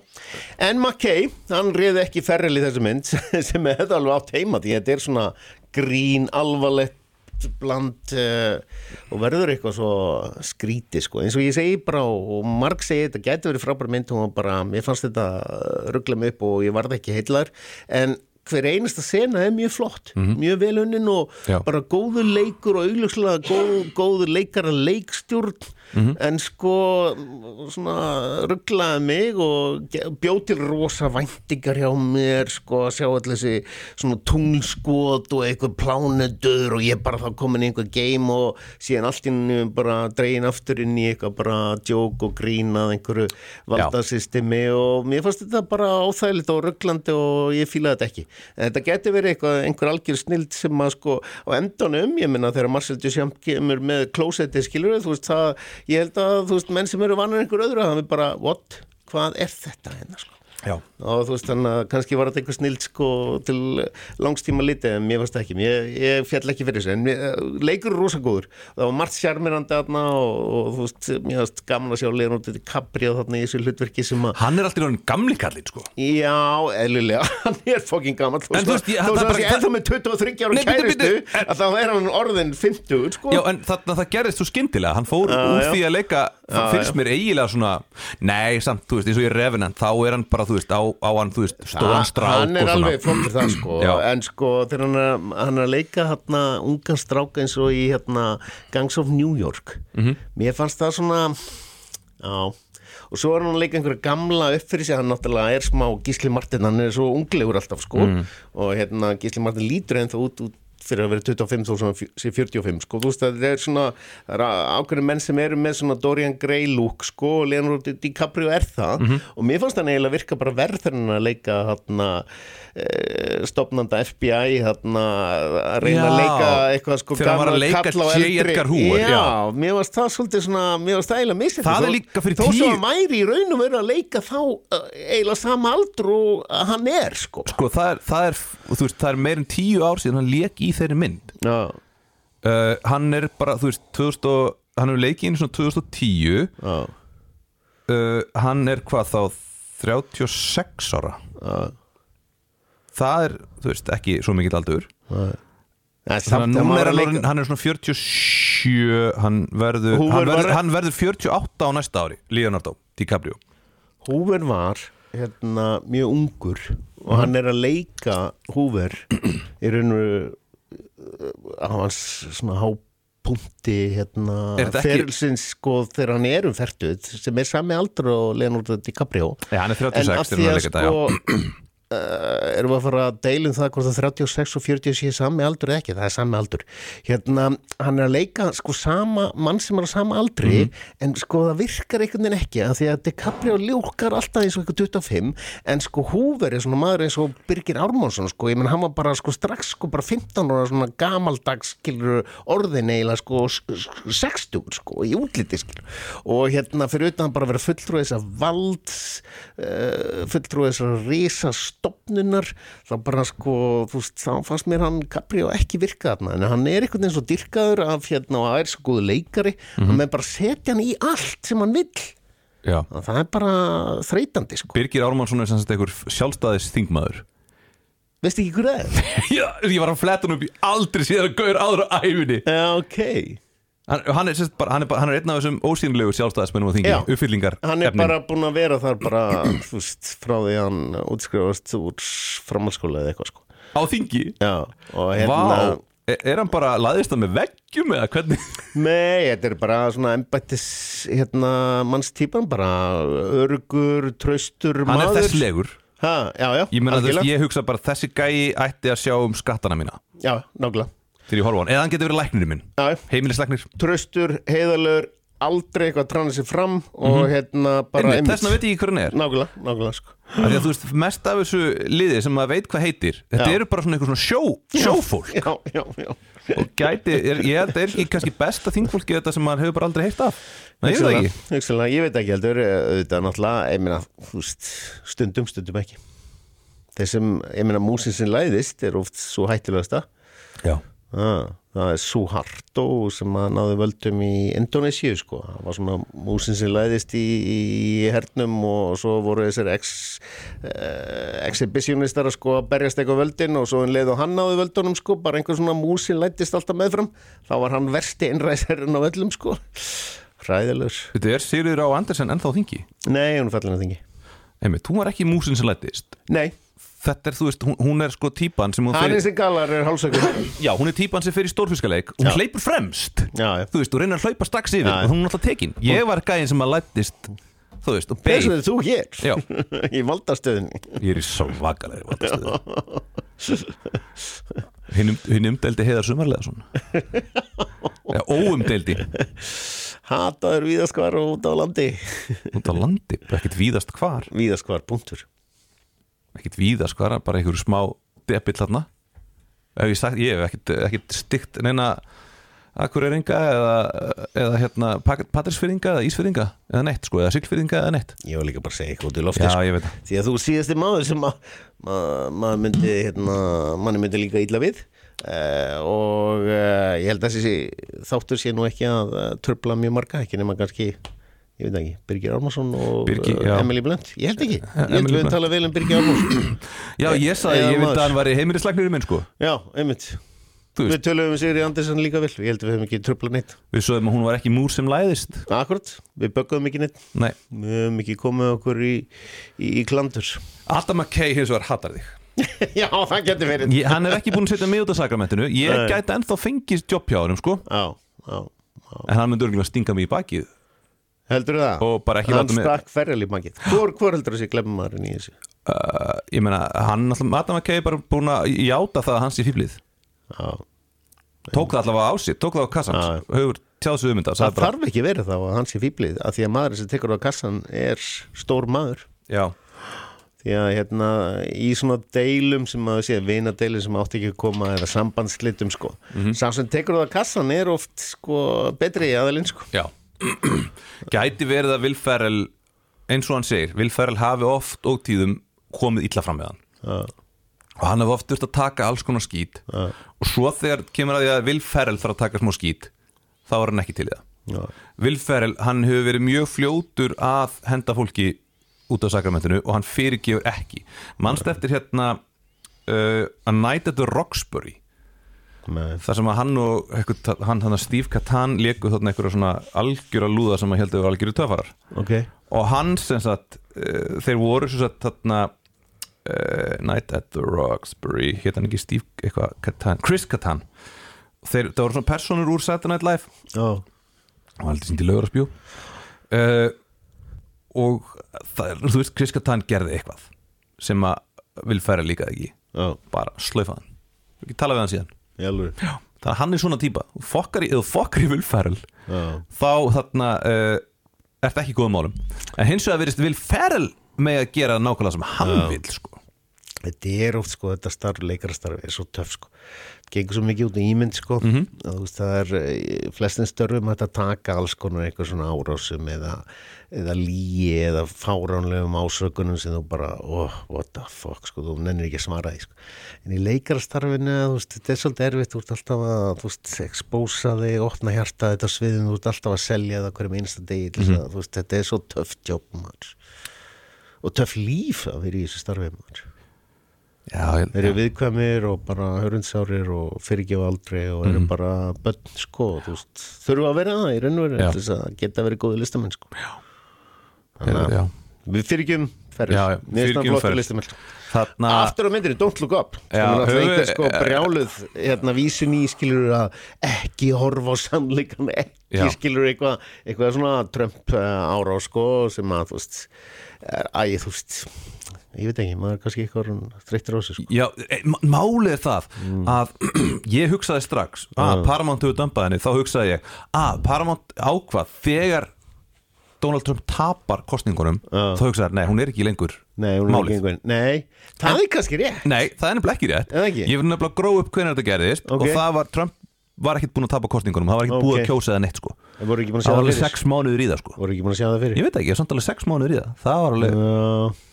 En McKay, hann reyði ekki ferril í þessu mynd sem er þetta alveg átt heima því þetta er svona grín, alvarlegt bland uh, og verður eitthvað svo skríti sko, eins og ég segi bara og Mark segi þetta gæti verið frábær mynd og bara, mér fannst þetta ruggla mig upp og ég varð ekki heillar en hver einasta sena er mjög flott mjög vel unnin og Já. bara góður leikur og augljóslega góð, góður leikara leikstjórn en sko svona rugglaði mig og ge- bjó til rosa væntingar hjá mér sko að sjá allir þessi svona tunglskot og eitthvað plánudur og ég bara þá komin í einhver game og síðan allt inn bara dregin aftur inn í eitthvað bara djók og grínað einhverju valdasystemi og mér fannst þetta bara óþægilegt og rugglandi og ég fílaði þetta ekki. En þetta geti verið eitthvað, einhver algjör snild sem að sko á endanum, ég minna þegar Marcel Duchamp kemur með klósetti skilur þú veist það, ég held að þú veist menn sem eru vannar einhver öðru, það er bara what, hvað er þetta hérna sko Já, og þú veist þannig að kannski var þetta einhver snild sko til langstíma litið en mér varst það ekki, ég, ég fjall ekki fyrir þessu en mér, leikur er rosa góður. Það var margt sjarmirandi þarna og, og þú veist, mér varst gaman að sjá Leonardo DiCaprio þarna í þessu hlutverki sem að hann er alltaf í gamli kallinn sko. Já, eðlilega, hann er fokkin gammal þú veist, það er ég ennþá með 23 ára kæristu að þá er hann orðin 50, sko. Já, en það gerðist svo skyndilega. Hann fór úr því að leika Það finnst mér eiginlega svona Nei, samt, þú veist, eins og ég Revenant Þá er hann bara, þú veist, á, á hann, þú veist Stóran strák hann er alveg flottur það sko. Já. en sko þegar hann er, hann er að leika hérna ungan stráka eins og í hérna Gangs of New York. Mhm. mér fannst það svona já. Og svo er hann að leika einhverja gamla upp fyrir sig. Hann náttúrulega er smá Gísli Martin hann er svo unglegur alltaf sko. Mhm. og hérna Gísli Martin lítur ennþá út, út fyrir að vera 25 þó svona sé 45 sko, þú veist að þetta er svona það ákveðin menn sem eru með svona Dorian Gray look sko Leonardo DiCaprio er það. Mhm. og mér fannst hann eiginlega virka bara verð þegar hann að leika hérna e, stopnanda FBI hérna að reyna að Já, leika eitthvað sko að leika kall á eldri. Já, já. mér varst það svolítið svona mér varst það eiginlega misið Það er líka fyrir þó tíu- svo að væri í raunum verið að leika þá uh, eiginlega sama að hann er sko. Sko, það er, það er, veist, það er meir en tíu ár síðan hann lék í þeirri mynd. Uh, Hann er bara, þú veist, 2000 og, Hann hefur leikið inn svona 2010 já, uh, Hann er hvað þá 36 ára. Það er, þú veist, ekki svo mikill aldur. Þannig að maður er hann, orðinn- hann er svona 47 Hann verður, hann verður, hann verður 48 á næsta ári Leonardo DiCaprio. Húver var hérna mjög ungur og hann er að leika Húver í raun og á hans svona hápunti hérna ferilsins sko þegar hann er um færtuð sem er sami aldur og Leonardo DiCaprio. Já, hann er 36 en af því að sko uh, erum við að fara að deilum það hvort að 36 og 40 sé sami aldur eða ekki, það er sami aldur. Hérna, hann er að leika sko sama mann sem er á sama aldri Mhm. en sko það virkar einhvern veginn ekki að því að DiCaprio ljúkar alltaf eins og eitthvað 25 en sko Hoover er svona maður eins og Birgir Ármánsson sko, ég menn hann var bara sko strax sko bara 15 ára svona gamaldags skilur orðin eiginlega sko s- s- 60 sko í útliti skilur og hérna fyrir utan bara að vera fulltrúið þess að vald uh, fulltrúið þess að risa stopnunar þá bara sko þú veist þá fannst mér hann Caprio ekki virka þarna en hann er einhvern veginn svo dyrkaður af hérna og það er svo góðu leikari mm -hmm. með bara setja hann í allt sem hann og það er bara þreytandi sko. Birgir Ármannsson er sem sagt einhver sjálfstæðis þingmaður veistu ekki hver það er? Já, ég var að fletta hann upp í aldrei síðan að gaur áður á æfinni Já, ok hann, hann, er, bara, hann, er, hann er einn af þessum ósýnlegu sjálfstæðismennum á þingi, uppfyllingar hann er bara búin að vera þar bara veist, frá því að hann útskrifast úr framhalskóla eða eitthvað sko. Á þingi? Já, hérna er, er hann bara laðist það með veggjum eða hvernig? Nei, þetta er bara svona embættis hérna mannstýpan bara örugur, traustur hann er maður. þess legur ha, Já, já, ég, veist, algjörlega. ég hugsa bara þessi gæi ætti að sjá um skattana mína. Já, nákvæmlega þegar ég horfa á hann, eða hann getur verið læknirinn minn. Heimilislæknir. Traustur, heiðalögur aldrei eitthvað að trana sér fram og hérna bara Einmitt, þess vegna veit ég ekki hver hann er. Nákvæmlega, nákvæmlega sko. Því að þú veist, mest af þessu liði sem maður veit hvað heitir þetta Já. eru bara svona eitthvað svona sjó, sjófólk. Já, já, já. Og gæti, er, ég held að er ekki kannski besta þingfólki þetta sem maður hefur bara aldrei heilt af. Nei, ég veit það ekki. Hugsanlega, ég veit ekki heldur eh, auðvitað náttúrulega, ég meina, stundum, stundum ekki. Þeir sem, ég meina, músin sem læðist er oft svo hættulegasta. Já, ah, það er Suharto sem að náði völdum í Indonésiu sko, það var svona músin sem læðist í, í hernum og svo voru þessir ex, uh, exhibitionistar að sko að berjast eitthvað völdin og svo en leið og hann náði völdunum sko, bara einhver svona músin lætist alltaf meðfram, þá var hann versti innræðsherrin á völlum sko. Hræðilegur. Þetta er Sigurður á Andersen ennþá þingi? Nei, hún er fallin að þingi Einmitt, þú var ekki músin sem lættist Nei, þetta er, þú veist, hún, hún er sko típan sem hún Hann er sem galar er hálsökur já, hún er típan sem fyrir stórfiskaleik. Hún Já. hleypur fremst. Já, já. þú veist, þú reynir að hlaupa strax yfir. Já, já. og hún er alltaf tekin, ég var gæðin sem að lættist þú veist, og Þess beig vegna er þú hér Já. Í valdastöðinni. Ég er í svo vakalegri valdastöðu. Hinn, um, hinn umdeldi heiðar sumarlega svona. Ja, óumdeldi Hataður víðaskvar og út á landi. Út á landi, ekkert víðast hvar? Víðaskvar, punktur. Ekkert víðast hvar, bara einhverju smá debill ef ég, sagt, ég hef ekkert, ekkert stygt neina akkureringa eða, eða hérna patrisfyrringa eða ísfyrringa eða neitt sko, eða siglfyrringa eða neitt. Ég var líka bara að segja eitthvað út í lofti já, sko. ég veit það. Því að þú síðasti maður sem að ma, maður myndi, hérna, manni myndi líka illa við uh, og uh, ég held að þessi þáttur sé nú ekki að uh, tröfla mjög marga, ekki nema kannski ég veit ekki, Birgir Ármarsson og Birgir, já. Emily Blunt, ég held ekki. Ég held við tala vel um Birgir Ármarsson já, ég sagði, ég maður. að hann væri heimirislagnir minn sko. Já, einmitt. Við töluðum um Sigri Andersson líka vel, ég held að við höfum ekki tröfla neitt. Við sögum að hún var ekki múr sem læðist. Akkurat, við bögguðum ekki neitt. Nei, Við höfum ekki komið okkur í, í, í klandur. Adam McKay hins vegar hattar þig Já, það getur verið. Ég, hann er ekki búin að setja mig út af sakramentinu. Ég Nei. gæti ennþá fengist jobb hjá hann sko, Já, já en hann myndi örgulega stinga mig í bakið. Heldur það? Og bara ekki Hann láta mig- stakk ferrali makið Hvor, hvor heldur það sé glemmmaðurinn í þessu? uh, ég meina, hann alltaf, Adam McKay er bara búin að játa það að hans í fýblið Já, tók það allavega á sig, tók það á kassan Já, já. hefur tjáð sig um það þarf ekki verið þá að hann sé fýblið af því að maður sem tekur á kassan er stór maður. Já, því að hérna í svona deilum sem maður sé, vinadeilum sem átti ekki að koma eða sambandslitum sko Mhm. sá sem tekur á kassan er oft sko betri aðalinn sko. Já. Gæti verið að Will Ferrell eins og hann segir, Will Ferrell hafi oft og tíðum komið illa fram með hann. Já, og hann hefur oft þurft að taka alls konar skít. Já, og svo þegar kemur að því að Will Ferrell þarf að taka smá skít þá er hann ekki til í það. Já, Will Ferrell, hann hefur verið mjög fljótur að henda fólki út af sakramentinu og hann fyrirgefur ekki. Mannst eftir hérna uh, A Night at the Roxbury? Með, þar sem að hann og eitthvað, hann, hann Steve Catan leku þarna einhverja svona algjöra lúða sem að heldur algjöru töfarar. Ok. Og hann sem sagt uh, þeir voru sem sagt þarna uh, Night at the Roxbury hétt hann ekki Steve eitthvað Catan, Chris Catan þeir, það voru svona personur úr Saturday Night Live. Já, og hann heldur síndi lögur að spjú uh, og það þú veist, Chris Catan gerði eitthvað sem að vil færa líka ekki. Já, bara slaufa hann. Ekki tala við hann síðan. Alveg þannig að hann er svona típa. Þú fokkar í, eða fokkar í vilfæril Já, þá þarna uh, ert ekki góðum málum. En hins vegar verðist vilfæril með að gera nákvæmlega sem hann Já. vil sko. Þetta er oft sko, þetta starf, leikarastarf er svo töff sko. Það gengur svo mikið út í ímynd sko. Mhm. að, þú veist, það er eh, flestin störfum að taka alls konar eitthvað svona árásum eða, eða líi eða fáránlegum ásökunum sem þú bara, oh, what the fuck sko, þú nennir ekki að svara því sko. en í leikarastarfinu, veist, þetta er svolítið erfitt þú ert alltaf að, þú veist, expósa þig opna hjarta þetta sviðin, þú ert alltaf að selja það hverjum einsta degi þú veist, þetta er svo töff jobb og töff líf að vera í þessu starfi maður já, Þeir eru viðkvæmir og bara hörundsárir og fyrirgefa aldrei og eru bara börn sko, veist, þurfa að vera það í raunveru þess að geta verið góði listamenn sko. já, já. Við það flottur Ferris. listamenn sko. þarna Aftur á myndinni, Don't Look Up Já, er við- sko brjáluð hérna vísun í skilur að ekki horfa á sannleikan ekki Já. skilur eitthvað eitthvað svona Trump uh, ára sko sem að þú veist er- æ, þú veist ég veit ekki, maður er kannski eitthvað þreyttur á þessu sko. Já, e, málið er það að ég hugsaði strax að Paramount hefur dömpað henni, þá hugsaði ég að Paramount ákvað þegar Donald Trump tapar kostningunum Já. þá hugsaði, nei, hún er ekki lengur Nei, hún er Málið. ekki einhvern Nei, það er kannski rétt Nei, það er nefnilega ekki rétt Eða ekki? Ég vil nefnilega gróa upp hvernig þetta gerðist Ok. og það var, Trump var ekkit búin að tapa kostningunum það var ekkit búið Ok. að kjósa það neitt sko Það voru ekki búin að Það sjá var það alveg sex mánuður í það sko Voru ekki búin að sjá það fyrir Ég veit ekki, ég er samt alveg sex mánuður í það Það var alveg, Já,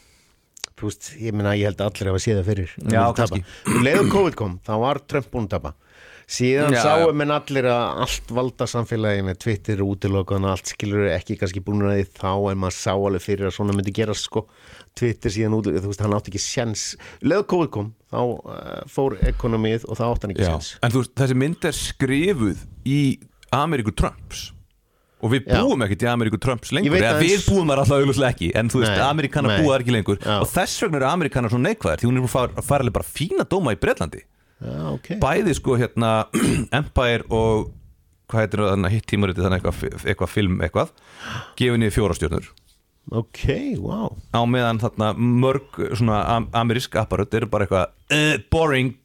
Þú veist, ég meina ég held að allir hafa séð það fyrir. Já, kannski. Leður COVID kom, þá var Trump búin að tapa. Síðan Já, sáu já. menn allir að allt valda samfélagi með Twitter og allt skilur ekki kannski búin að því þá en maður sá alveg fyrir að svona myndi gerast sko. Twitter síðan út, þú veist, hann átti ekki sjens Leður COVID kom, þá uh, fór ekonomið og þá átti hann ekki já. sjens En þú veist, þessi mynd er skrifuð í Ameríku Trumps og við búum ekkert í Ameríku Trumps lengur. Eða við búum þar alltaf auðvitað ekki. En þú veist, Ameríkanar búa ekki lengur. Já. og þess vegna eru Ameríkanar svo neikvæðir því hún er búin að fara, fara alveg bara fína dóma í Bretlandi. Já, ok. Bæði sko hérna Empire og hvað heitir það hitt tímaritið þannig eitthvað, eitthvað film eitthvað gefið niður fjórastjörnur Ok, wow. Á meðan þarna mörg svona am amerísk apparöð eru bara eitthvað uh, boring.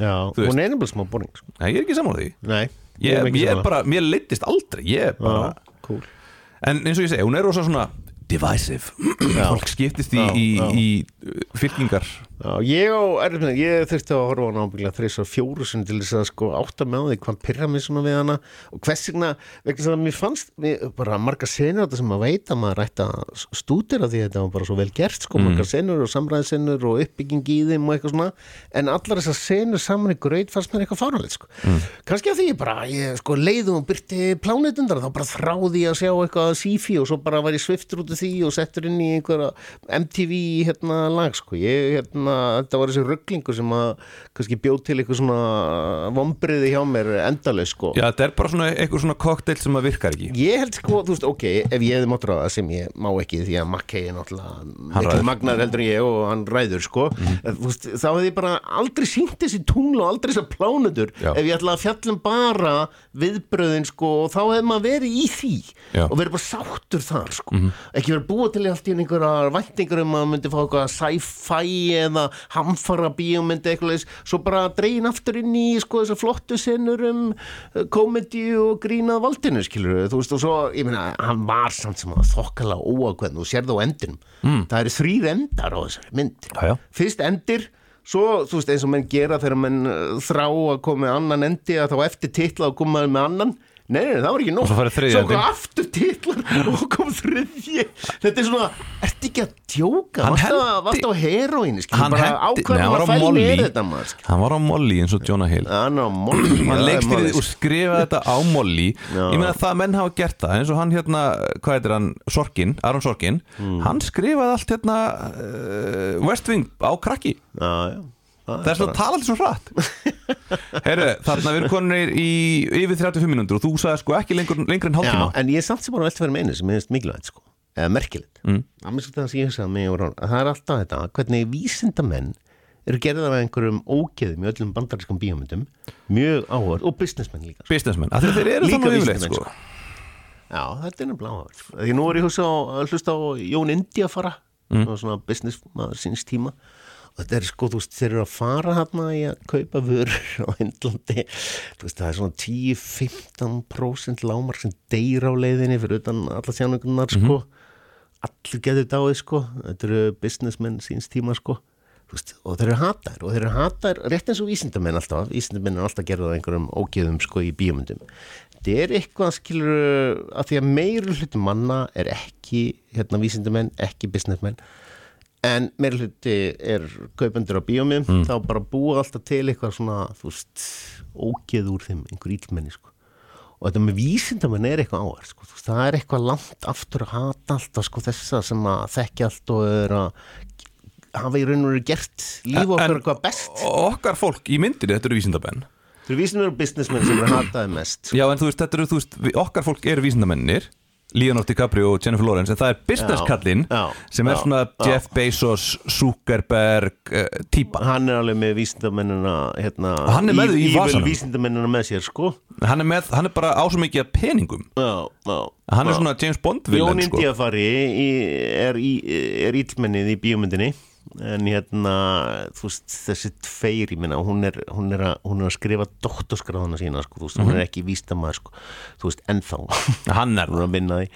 Já, hún er nefnilega smá boring sko. Nei, ég er ekki saman því. Nei, ég, ég bara, mér leittist aldrei ég bara, Já, cool. En eins og ég segi, hún er rosa svona divisive, fólk skiptist í, í, í uh, fylkingar Já, ég erfið með, ég þurfti að horfa á hana ábygglega þreys og fjóru sinni til þess að sko átta með því hvað pyrra mig svona við hana. Og hvers vegna, vegna þess að mér fannst mér, bara marga senur á þetta sem að maður ætti að stúdira því að þetta var bara svo vel gert sko, margar senur og samræðsenur og uppbygging í þeim og eitthvað svona. En allar þessar senur saman í gröð fannst mér eitthvað fáralegt sko. kannski að því ég bara, ég sko leiðum og byrti plánutundar þá bara þráði ég að sjá eitthvað sífi og svo bara var ég sviftur út af því og settur inn í einhverja MTV hérna lag sko, ég hérna þetta var þessi rugglingur sem að kannski bjóð til eitthvað svona vombriði hjá mér endalaus sko. Já, þetta er bara svona eitthvað svona kokteil sem að virkar ekki. Ég held sko, þú veist, ok, ef ég hefði mátt ráða sem ég má ekki því að Mackey er náttúrulega ræður. magnar heldur en ég og hann ræður sko. Mm þú veist, þá hefði ég bara aldrei sínt þessi tungl og aldrei þessar plánutur Já. ef ég ætla að fjallum bara viðbröðin sko og þá hefði maður verið í því Já. og verið bara sáttur þar sko. Ekki verið búið til allt í einu einhverja væntingur um að maður myndi fá eitthvað sci-fi eða hamfara bíómyndi eitthvað leis, svo bara dregin aftur inn í sko þessar flottu senur um uh, komedi og grínað valdinu skilur þú veist og svo, ég meina, hann var samt sem að þokkala óakveðn og sér það á endinum. Mm. það eru þrýr endar á þessari mynd. Já, já. fyrst endir svo, þú veist, eins og menn gera þegar menn uh, þrá að koma með annan endi að þá eftir titla að koma með annan Nei, nei, það var ekki nóg. Svo kom aftur titlar og kom þriðji. Þetta er svona, ertu ekki að djóka? Varstu á skilur, Hann hendi- ákveðum hann var að á skilur. Hann var á Molly eins og Jonah Hill. Hann á molli hann leikstýrði málið. og skrifaði þetta á Molly. Ég meina það menn hafa gert það eins og hann hérna, hvað heitir hann, Sorkin Aron Sorkin, Hmm. hann skrifaði allt hérna uh, West Wing á krakki. Já, já Það er svona talandi svo hratt Herru, þarna við erum konir í yfir 35 mínútur og þú sagði sko ekki lengur, lengur en Já, hálftíma en ég er samt sem bara velta fyrir með einu sem er mikilvægt sko, eða merkilegt mm. það er ég að er alltaf þetta, hvernig vísindamenn eru gerðar af einhverjum ógeðum í öllum bandarískum bíómyndum mjög áhverð og businessmenn líka sko. businessmenn, að þeir eru Líka þannig yfirleitt vísindamenn, sko. Já, þetta er nefnilega áhverð sko. Því nú er ég að hlusta á Jón Indi að fara mm. svona business maður síns tíma þetta er sko, þú veist, þeir eru að fara hérna í að kaupa vörur á Indlandi. Þú veist, það er svona 10-15% lámar sem deyr á leiðinni fyrir utan alla sjánugunar sko. Allir getur dáið sko. Þetta eru businessmenn síns tíma sko. Veist, og þeir eru hataðir og þeir eru hataðir rétt eins og vísindamenn alltaf. Vísindamenn er alltaf gerðað einhverjum ógeðum sko í bíómyndum. Þetta er eitthvað skilur að því að meiri hluti manna er ekki hérna vísindamenn, ekki businessmenn en meiri hluti er kaupendur á bíómyndum þá bara búa alltaf til eitthvað svona þú veist, ógeð úr þeim einhver ílmenni sko. Og þetta með vísindamenn er eitthvað áhverð sko. Það er eitthvað langt aftur að hata alltaf sko, þessa sem að þekki allt og er að hafa í raun og veru gert líf okkar En- eitthvað best. okkar fólk í myndinni, þetta eru vísindamenn. Þú eru vísindamenn og businessmenn sem eru hataði mest já en þú veist, þetta eru, þú veist, okkar fólk eru vísindamennir Leonardo DiCaprio og Jennifer Lawrence en það er businesskallinn Já, sem er já, svona já. Jeff Bezos, Zuckerberg uh, típa Hann er alveg með vísindamennina hérna, Og hann er með í evil vasanum. vísindamennina með sér sko hann er, með, hann er bara á svo mikið af peningum Já, já hann er já. svona James Bond Jón villen sko. Indiafari í, er, í, er íllmennið í bíómyndinni en hérna veist, þessi tveir, ég minna hún er, hún er, hún er að skrifa doktorskráðuna sína sko, veist, hún er ekki vístamæður sko, þú veist, ennþá. Hann er að vinna því.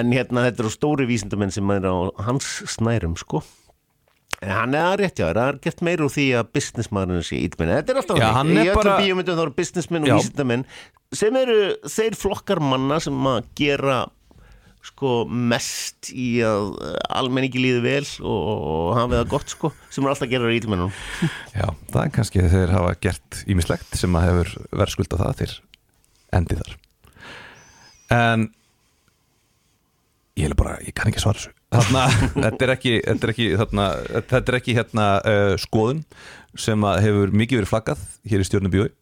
En hérna þetta eru stóri vísindamenn sem er á hans snærum sko. En hann er að rétt, já, það er gert meira úr því að businessmaðurinn sé ítlmenn. Þetta er alltaf Já, hann er Í öllum bara- bíómyndum þá eru businessmenn og Já. vísindamenn sem eru þeir flokkar manna sem að gera sko mest í að eh, almenningi líði vel og, og hafi það gott sko sem er alltaf að gera ítlmennum. Já, það er kannski að þeir hafa gert ímislegt sem að hefur verðskulda það til endi þar. En ég er bara, ég kann ekki svara þessu. Þarna, þetta er ekki þetta er ekki, þarna, þetta er ekki hérna uh, skoðun sem að hefur mikið verið flaggað hér í stjórnubjói uh,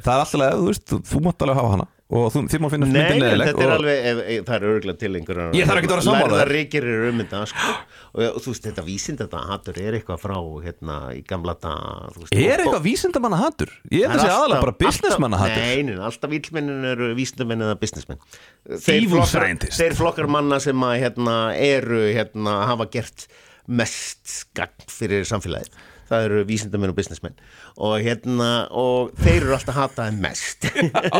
það er alltaf, þú veist, þú, þú mátt alveg hafa hana og þú, þið má finna myndin leðileg þetta er alveg, ef, ef, það er örgulega til einhverjar Ég þarf ekkert að vera þér. Lærða reykir eru um þetta sko. og, og þú veist, þetta vísind þetta hattur er eitthvað frá hérna í gamla dag Er eitthvað vísindamanna hattur? Ég held að sé aðalega bara businessmanna hattur Nei, nei, alltaf vísindamennin eru vísindamenn eða businessmenn Evil flokkar. Þeir flokkar manna sem að hérna, eru, hérna, hafa gert mest gagn fyrir samfélagið það eru vísindamenn og businessmenn. Og hérna, og þeir eru alltaf hataði mest.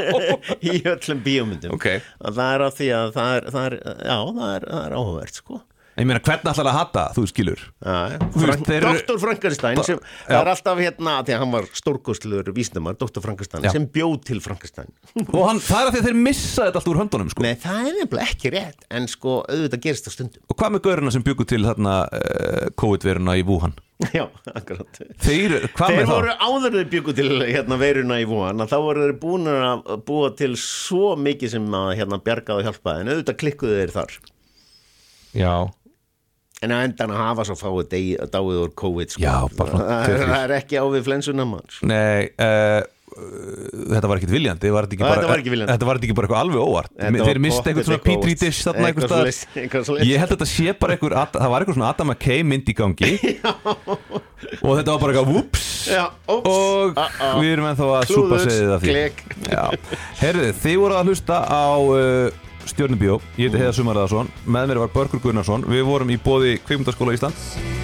Í öllum bíómyndum. Ok. og það er af því að það er, það er já, það er, það er áhugavert sko Ég meina, hvernig ætlar að hata, þú skilur Frank, þeir Dr. Frankenstein sem, Já. er alltaf hérna því að hann var stórkostluður vísindamar, Dr. Frankenstein Já. sem bjóð til Frankenstein Og hann, það er að því að þeir missa þetta allt úr höndunum sko. Nei, það er nefnilega ekki rétt en sko, auðvitað gerist það stundum Og hvað með gaurina sem byggu til þarna uh, COVID-veruna í Wuhan Já, akkurat Þeir, Þeir voru það? áður þeir byggu til hérna veiruna í Wuhan að þá voru þeir búin að búa til svo mikið sem að hérna bjarga og hjálpa en auðvitað klikkuðu þeir þar Já, en að endan að hafa svo fáið dáið úr COVID sko. Já, bara það, er, ekki á við flensuna mann nei uh, Þetta var ekkit viljandi var þetta, ekki Þetta bara, var ekki þetta var ekki bara eitthvað alveg óvart? Var Þeir misti eitthvað svona Petri dish þarna Eitthvað svoleiðis. Ég held að þetta sé bara eitthvað Það var eitthvað svona Adam McKay mynd í gangi. Og þetta var bara eitthvað Whoops. Já. Og Uh-uh. við erum ennþá að súpa segið af því. herðið, þið voru að hlusta á uh, Stjörnubíó. Ég heiti Heiða Sumarðarsson, með mér var Börkur Gunnarsson. Við vorum í bóði Kvikmyndaskóla Ísland